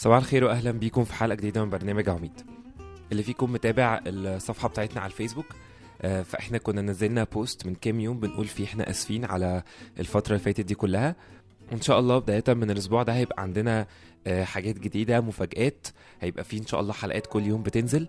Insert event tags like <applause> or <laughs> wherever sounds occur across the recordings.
صباح الخير واهلا بيكم في حلقة جديدة من برنامج عميد. اللي فيكم متابع الصفحة بتاعتنا على الفيسبوك. آه، فإحنا كنا نزلنا بوست من كام يوم بنقول فيه إحنا آسفين على الفترة اللي فاتت دي كلها. وإن شاء الله بداية من الأسبوع ده هيبقى عندنا آه، حاجات جديدة مفاجآت. هيبقى فيه إن شاء الله حلقات كل يوم بتنزل.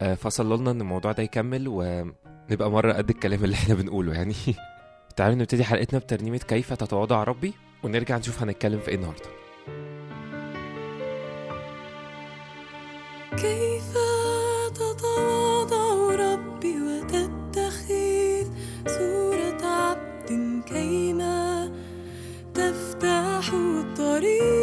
آه، فصلوا لنا إن الموضوع ده يكمل ونبقى مرة قد الكلام اللي إحنا بنقوله يعني. <laughs> تعالوا نبتدي حلقتنا بترنيمة كيف تتواضع ربي ونرجع نشوف هنتكلم في إيه النهارده. صورة عبد كيما تفتح الطريق.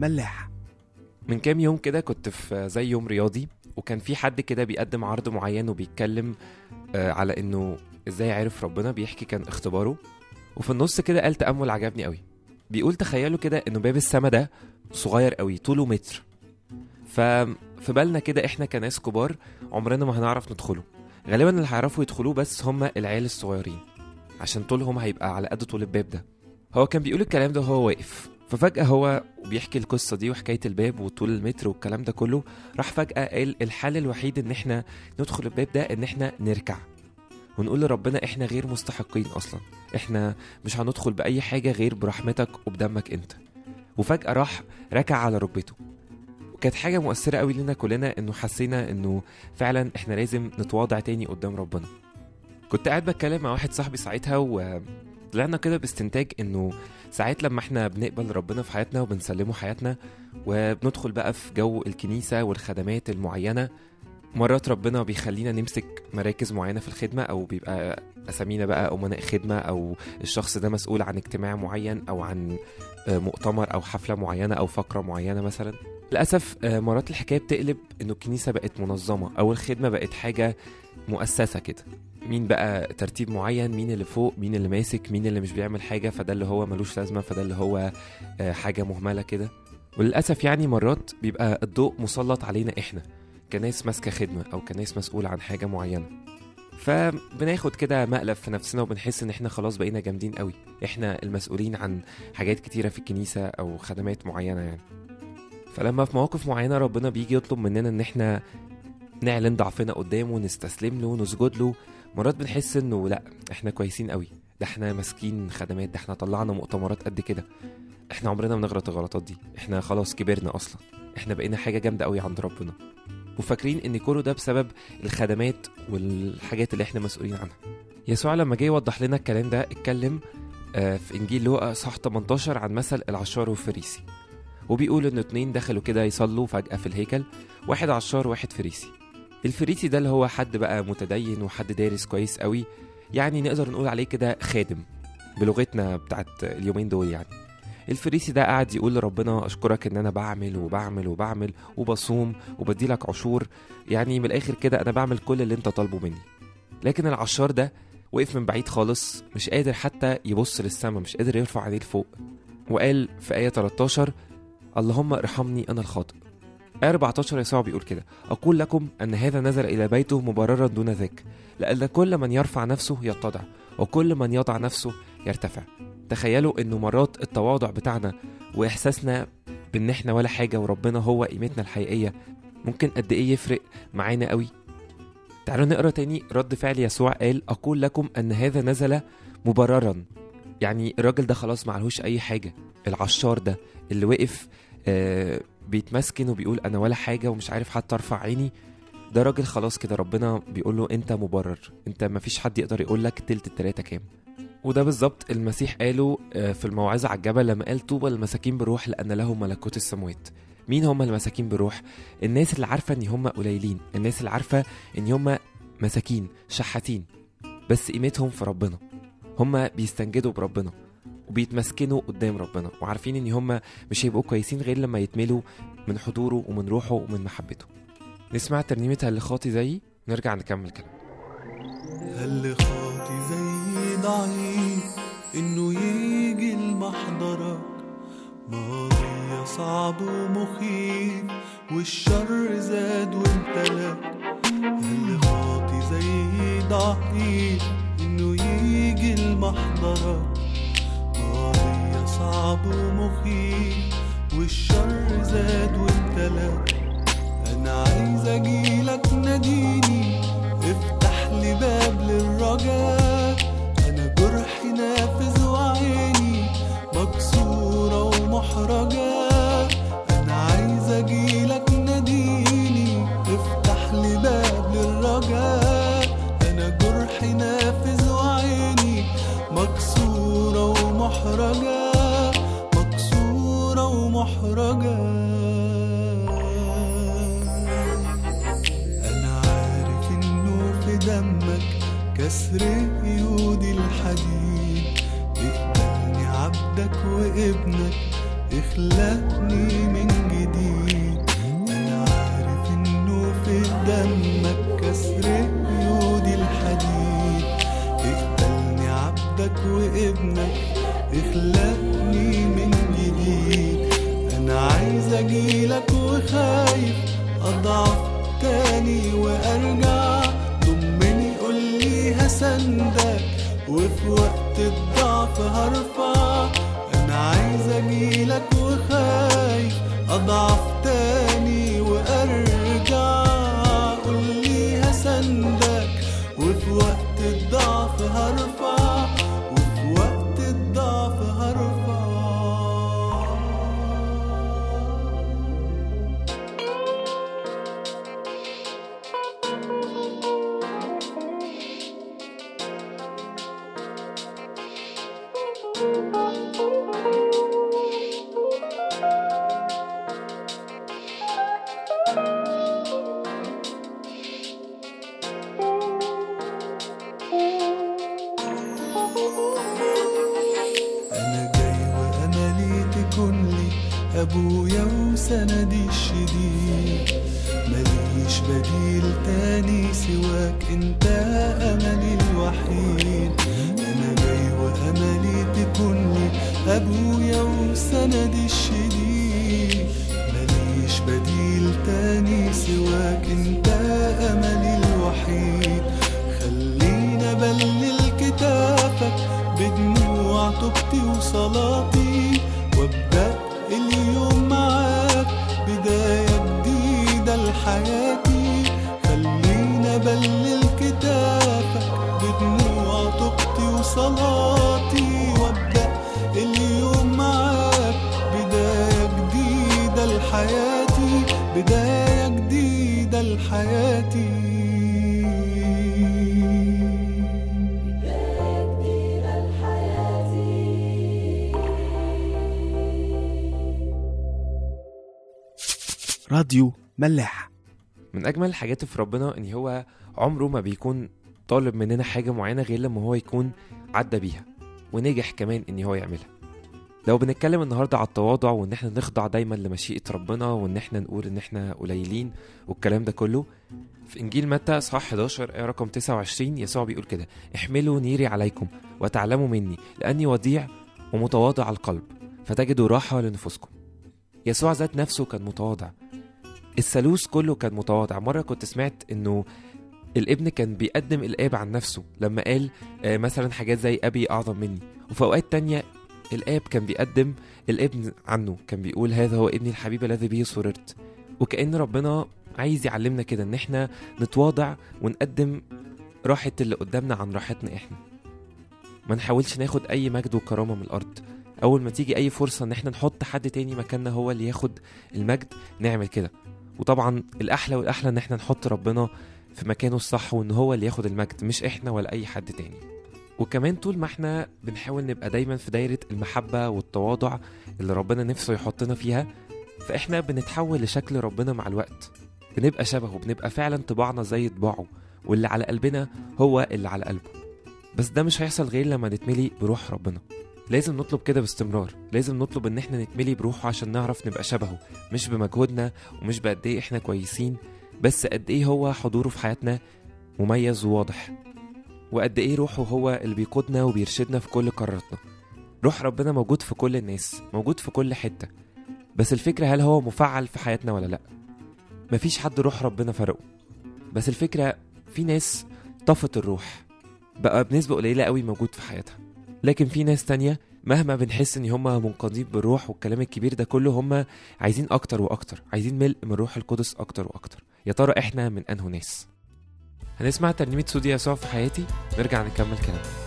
ملاح من كام يوم كده كنت في زي يوم رياضي وكان في حد كده بيقدم عرض معين وبيتكلم آه، على إنه إزاي عرف ربنا بيحكي كان اختباره. وفي النص كده قال تأمل عجبني قوي. بيقول تخيلوا كده إنه باب السما ده صغير قوي طوله متر. ففي بالنا كده إحنا كناس كبار عمرنا ما هنعرف ندخله. غالبا اللي هيعرفوا يدخلوه بس هم العيال الصغيرين عشان طولهم هيبقى على قد طول الباب ده. هو كان بيقول الكلام ده وهو واقف. ففجأة هو بيحكي القصة دي وحكاية الباب وطول المتر والكلام ده كله راح فجأة قال الحل الوحيد إن إحنا ندخل الباب ده إن إحنا نركع ونقول لربنا إحنا غير مستحقين أصلا. إحنا مش هندخل بأي حاجة غير برحمتك وبدمك أنت. وفجأة راح ركع على ركبته. وكانت حاجة مؤثرة قوي لنا كلنا إنه حسينا إنه فعلا إحنا لازم نتواضع تاني قدام ربنا. كنت قاعد بتكلم مع واحد صاحبي ساعتها وطلعنا كده باستنتاج إنه ساعات لما إحنا بنقبل ربنا في حياتنا وبنسلمه حياتنا وبندخل بقى في جو الكنيسة والخدمات المعينة مرات ربنا بيخلينا نمسك مراكز معينة في الخدمة أو بيبقى أسامينا بقى أمناء خدمة أو الشخص ده مسؤول عن اجتماع معين أو عن آه، مؤتمر أو حفلة معينة أو فقرة معينة مثلا. للأسف آه، مرات الحكاية بتقلب إنه الكنيسة بقت منظمة أو الخدمة بقت حاجة مؤسسة كده. مين بقى ترتيب معين؟ مين اللي فوق؟ مين اللي ماسك؟ مين اللي مش بيعمل حاجة؟ فده اللي هو ملوش لازمة فده اللي هو آه، حاجة مهملة كده. وللأسف يعني مرات بيبقى الضوء مسلط علينا إحنا كناس ماسكة خدمة أو كناس مسؤول عن حاجة معينة. فبناخد كده مقلب في نفسنا وبنحس إن إحنا خلاص بقينا جامدين قوي. إحنا المسؤولين عن حاجات كتيرة في الكنيسة أو خدمات معينة يعني. فلما في مواقف معينة ربنا بيجي يطلب مننا إن إحنا نعلن ضعفنا قدامه نستسلم له نسجد له مرات بنحس إنه لا إحنا كويسين قوي. ده إحنا ماسكين خدمات ده إحنا طلعنا مؤتمرات قد كده. إحنا عمرنا ما نغلط الغلطات دي. إحنا خلاص كبرنا أصلا. إحنا بقينا حاجة جامدة قوي عند ربنا. وفاكرين إن كله ده بسبب الخدمات والحاجات اللي إحنا مسؤولين عنها. يسوع لما جه يوضح لنا الكلام ده اتكلم آه، في إنجيل لوقا صح 18 عن مثل العشار والفريسي. وبيقول إن اتنين دخلوا كده يصلوا فجأة في الهيكل واحد عشار واحد فريسي. الفريسي ده اللي هو حد بقى متدين وحد دارس كويس قوي يعني نقدر نقول عليه كده خادم بلغتنا بتاعت اليومين دول يعني. الفريسي ده قاعد يقول لربنا أشكرك إن أنا بعمل وبعمل وبعمل وبصوم وبدي لك عشور يعني من الآخر كده أنا بعمل كل اللي أنت طالبه مني. لكن العشار ده وقف من بعيد خالص مش قادر حتى يبص للسما مش قادر يرفع عينيه لفوق. وقال في آية 13 اللهم ارحمني أنا الخاطئ. 14 يسوع بيقول كده أقول لكم أن هذا نزل إلى بيته مبررا دون ذاك لأن كل من يرفع نفسه يتضع وكل من يضع نفسه يرتفع. تخيلوا إنه مرات التواضع بتاعنا وإحساسنا بإن إحنا ولا حاجة وربنا هو قيمتنا الحقيقية ممكن قد إيه يفرق معانا قوي. تعالوا نقرأ تاني رد فعل يسوع قال أقول لكم أن هذا نزل مبررا. يعني الراجل ده خلاص معلهوش أي حاجة العشار ده اللي وقف آه بيتمسكن وبيقول أنا ولا حاجة ومش عارف حتى أرفع عيني. ده راجل خلاص كده ربنا بيقول له أنت مبرر. أنت مفيش حد يقدر يقول لك تلت التلاته كام. وده بالظبط المسيح قاله آه، في الموعظة على الجبل لما قال طوبى للمساكين بروح لأن لهم ملكوت السماوات مين هم المساكين بروح الناس اللي عارفة إن هم قليلين الناس اللي عارفة إن هم مساكين شحاتين. بس قيمتهم في ربنا. هم بيستنجدوا بربنا. وبيتمسكنوا قدام ربنا وعارفين إن هم مش هيبقوا كويسين غير لما يتملوا من حضوره ومن روحه ومن محبته. نسمع ترنيمتها اللي خاطي زيي نرجع نكمل كلام. اللي خاطي زي ضعيف إنه يجي لمحضرك ماضي صعب ومخيف والشر زاد وامتلك اللي خاطي زي ضعيف إنه يجي لمحضرك صعب ومخيف والشر زاد وامتلك أنا عايز اجيلك ناديني افتح لي باب للرجاء أنا جرحي نافذ وعيني مكسورة ومحرجة. أنا عايز اجيلك ناديني افتح لي باب للرجاء أنا جرحي نافذ وعيني مكسورة ومحرجة. ومحرجة أنا عارف إنه في دمك كسر قيود الحديد. اقبلني عبدك وابنك اخلقني من جديد. أنا عارف إنه في دمك كسر قيود الحديد. اقبلني عبدك وابنك اخلقني من عايز أجيلك وخايف. أضعف تاني وأرجع. ضمني قولي هسندك. وفي وقت الضعف هرفع. أنا عايز أجيلك وخايف. أضعف تاني وأرجع. قولي هسندك. وفي وقت الضعف هرفع. تاني سواك أنت أملي الوحيد. أنا جاي وأملي تكون لي أبويا وسندي الشديد. ماليش بديل تاني سواك أنت أملي الوحيد. خلينا بلل كتافك بدموع توبتي وصلاتي. وأبدأ اليوم معاك بداية جديدة لحياتي. لحياتي راديو ملاح. من أجمل الحاجات في ربنا إن هو عمره ما بيكون طالب مننا حاجة معينة غير لما هو يكون عدى بيها ونجح كمان إن هو يعملها. لو بنتكلم النهارده على التواضع وإن إحنا نخضع دايما لمشيئة ربنا وإن إحنا نقول إن إحنا قليلين والكلام ده كله في إنجيل متى اصحاح 11 آية رقم 29 يسوع بيقول كده احملوا نيري عليكم وتعلموا مني لأني وديع ومتواضع القلب فتجدوا راحة لنفوسكم. يسوع ذات نفسه كان متواضع. الثالوث كله كان متواضع. مرة كنت سمعت إنه الابن كان بيقدم الآب عن نفسه لما قال آه، مثلا حاجات زي أبي أعظم مني وفي أوقات تانية الآب كان بيقدم الابن عنه كان بيقول هذا هو ابني الحبيب الذي به سررت وكأن ربنا عايز يعلمنا كده إن إحنا نتواضع ونقدم راحة اللي قدامنا عن راحتنا إحنا. ما نحاولش ناخد أي مجد وكرامة من الأرض. أول ما تيجي أي فرصة إن إحنا نحط حد تاني مكاننا هو اللي ياخد المجد نعمل كده. وطبعا الأحلى والأحلى إن إحنا نحط ربنا في مكانه الصح وإن هو اللي ياخد المجد مش إحنا ولا أي حد تاني. وكمان طول ما إحنا بنحاول نبقى دايما في دايرة المحبة والتواضع اللي ربنا نفسه يحطنا فيها فاحنا بنتحول لشكل ربنا مع الوقت. بنبقى شبهه بنبقى فعلا طباعنا زي طباعه واللي على قلبنا هو اللي على قلبه. بس ده مش هيحصل غير لما نتملي بروح ربنا. لازم نطلب كده باستمرار. لازم نطلب إن إحنا نتملي بروحه عشان نعرف نبقى شبهه مش بمجهودنا ومش بقد إيه إحنا كويسين بس قد إيه هو حضوره في حياتنا مميز وواضح. وقد إيه روحه هو اللي بيقودنا وبيرشدنا في كل قراراتنا. روح ربنا موجود في كل الناس موجود في كل حتة. بس الفكرة هل هو مفعل في حياتنا ولا لأ؟ مفيش حد روح ربنا فرقه بس الفكرة في ناس طفت الروح بقى بنسبة قليلة قوي موجود في حياتها. لكن في ناس تانية مهما بنحس إن هم منقذين بالروح والكلام الكبير ده كله هم عايزين أكتر وأكتر عايزين ملء من روح القدس أكتر وأكتر. يا ترى إحنا من انه ناس؟ هنسمع ترنيمة صوت يسوع في حياتي؟ نرجع نكمل كلام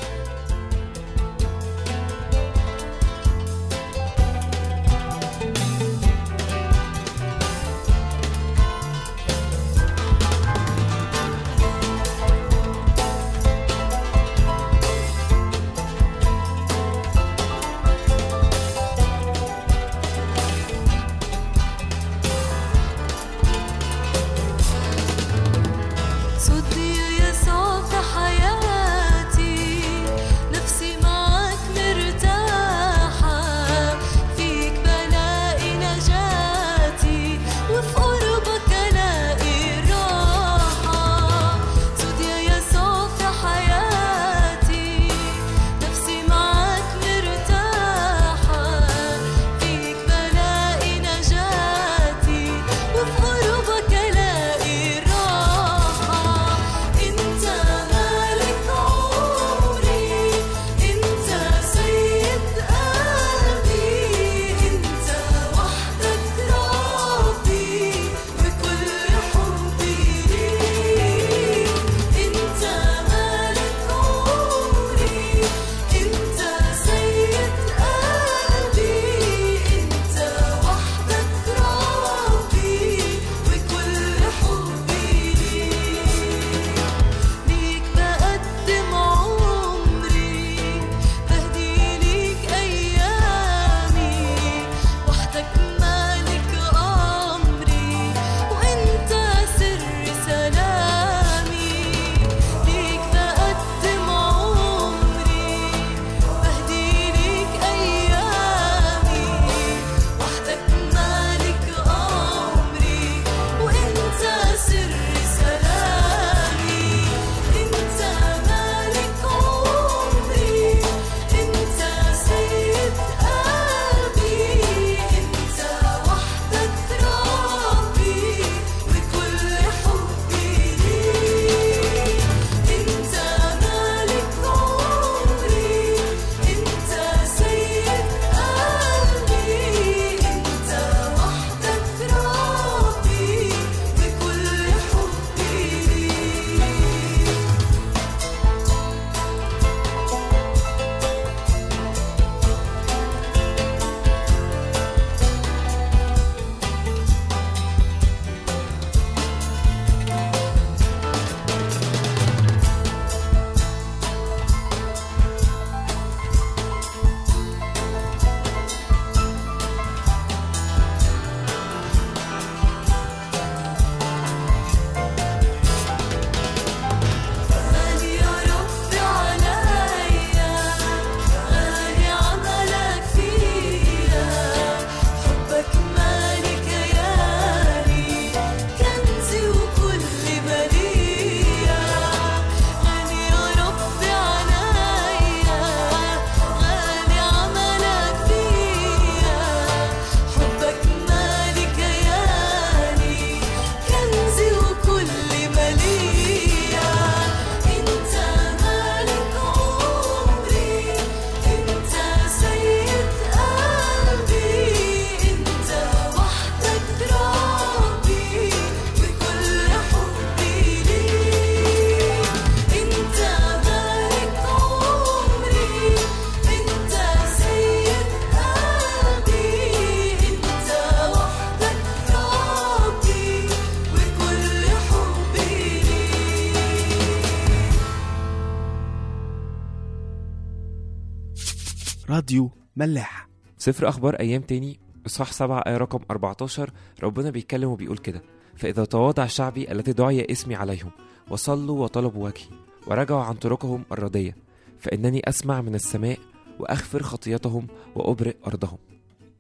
ملاح سفر أخبار أيام تاني إصحاح 7 آية رقم 14 ربنا بيتكلم وبيقول كده فإذا تواضع شعبي الذي دعي اسمي عليهم وصلوا وطلبوا وجهي ورجعوا عن طرقهم الردية فإنني أسمع من السماء وأغفر خطيتهم وأبرئ أرضهم.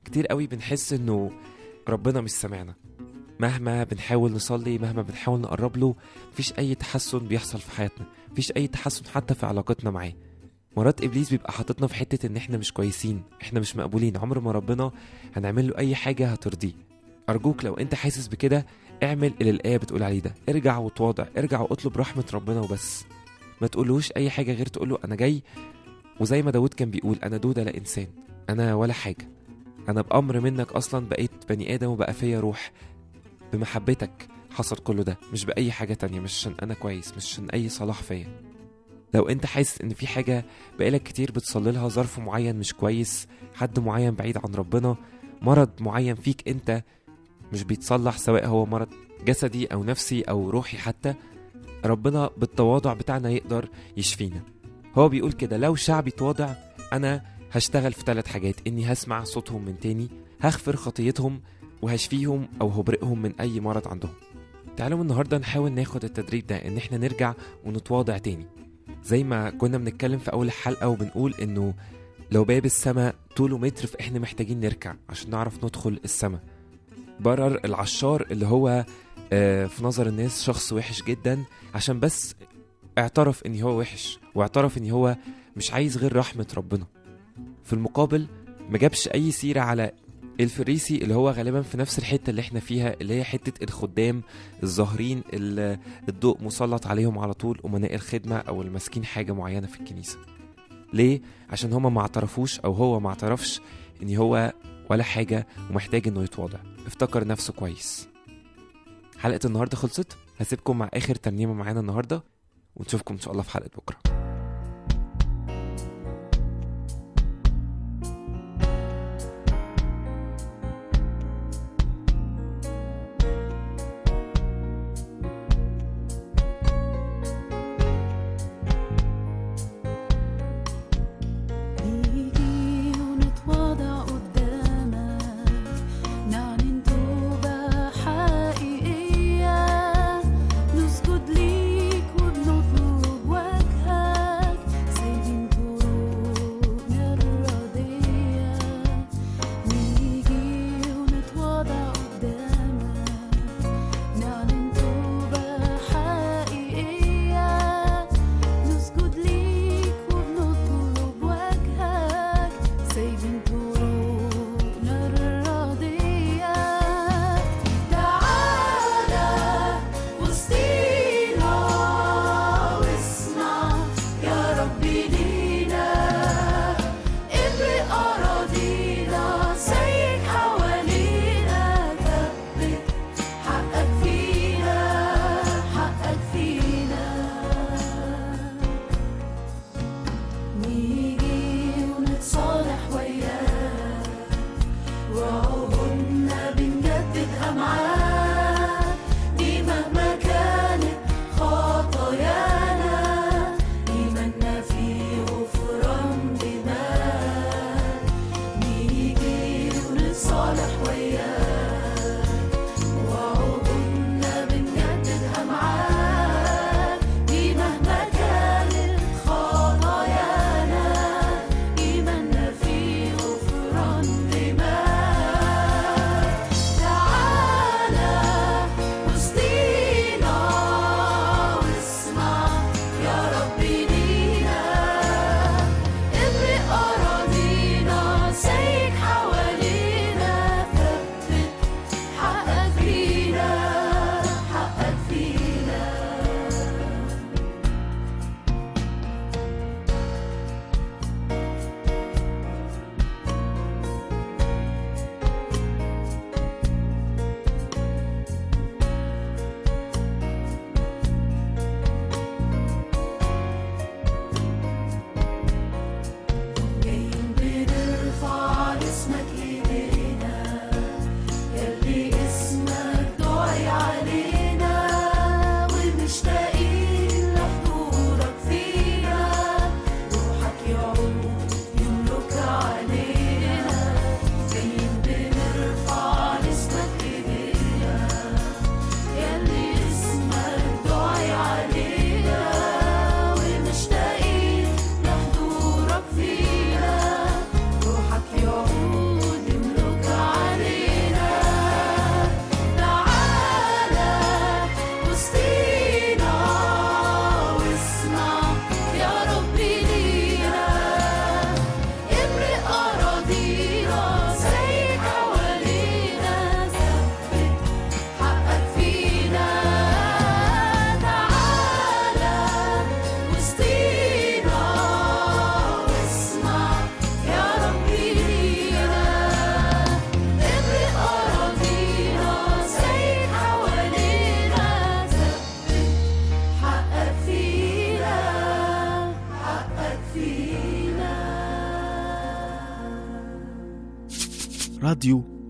كتير قوي بنحس إنه ربنا مش سامعنا. مهما بنحاول نصلي مهما بنحاول نقرب له مفيش أي تحسن بيحصل في حياتنا مفيش أي تحسن حتى في علاقتنا معاه. مرات إبليس بيبقى حاططنا في حتة إن إحنا مش كويسين إحنا مش مقبولين عمر ما ربنا هنعمل له أي حاجة هترضيه. أرجوك لو أنت حاسس بكده اعمل اللي الآية بتقول عليه ده. ارجع وتواضع ارجع واطلب رحمة ربنا وبس. ما تقولوش أي حاجة غير تقوله أنا جاي وزي ما داود كان بيقول أنا دودة لا إنسان أنا ولا حاجة. أنا بأمر منك أصلا بقيت بني آدم وبقى فيا روح. بمحبتك حصل كله ده مش بأي حاجة تانية مش عشان أنا كويس مش عشان أي صلاح فيا. لو انت حاسس ان في حاجة بقالك كتير بتصلي لها ظرف معين مش كويس حد معين بعيد عن ربنا مرض معين فيك انت مش بيتصلح سواء هو مرض جسدي أو نفسي أو روحي حتى ربنا بالتواضع بتاعنا يقدر يشفينا. هو بيقول كده لو شعبي تواضع أنا هشتغل في ثلاث حاجات إني هسمع صوتهم من تاني هغفر خطيتهم وهشفيهم أو هبرئهم من أي مرض عندهم. تعالوا النهارده نحاول ناخد التدريب ده إن إحنا نرجع ونتواضع تاني. زي ما كنا بنتكلم في أول الحلقة وبنقول إنه لو باب السماء طوله متر فإحنا محتاجين نركع عشان نعرف ندخل السماء. برر العشار اللي هو آه، في نظر الناس شخص وحش جدا عشان بس اعترف إن هو وحش واعترف إن هو مش عايز غير رحمة ربنا. في المقابل ما جابش أي سيرة على الفريسي اللي هو غالبا في نفس الحتة اللي إحنا فيها اللي هي حتة الخدام الظاهرين الضوء مسلط عليهم على طول أمناء الخدمة أو الماسكين حاجة معينة في الكنيسة. ليه؟ عشان هما ما اعترفوش أو هو ما اعترفش إن هو ولا حاجة ومحتاج إنه يتواضع افتكر نفسه كويس. حلقة النهارده خلصت؟ هسيبكم مع آخر ترنيمة معانا النهارده ونشوفكم إن شاء الله في حلقة بكرة.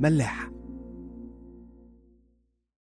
ملاح.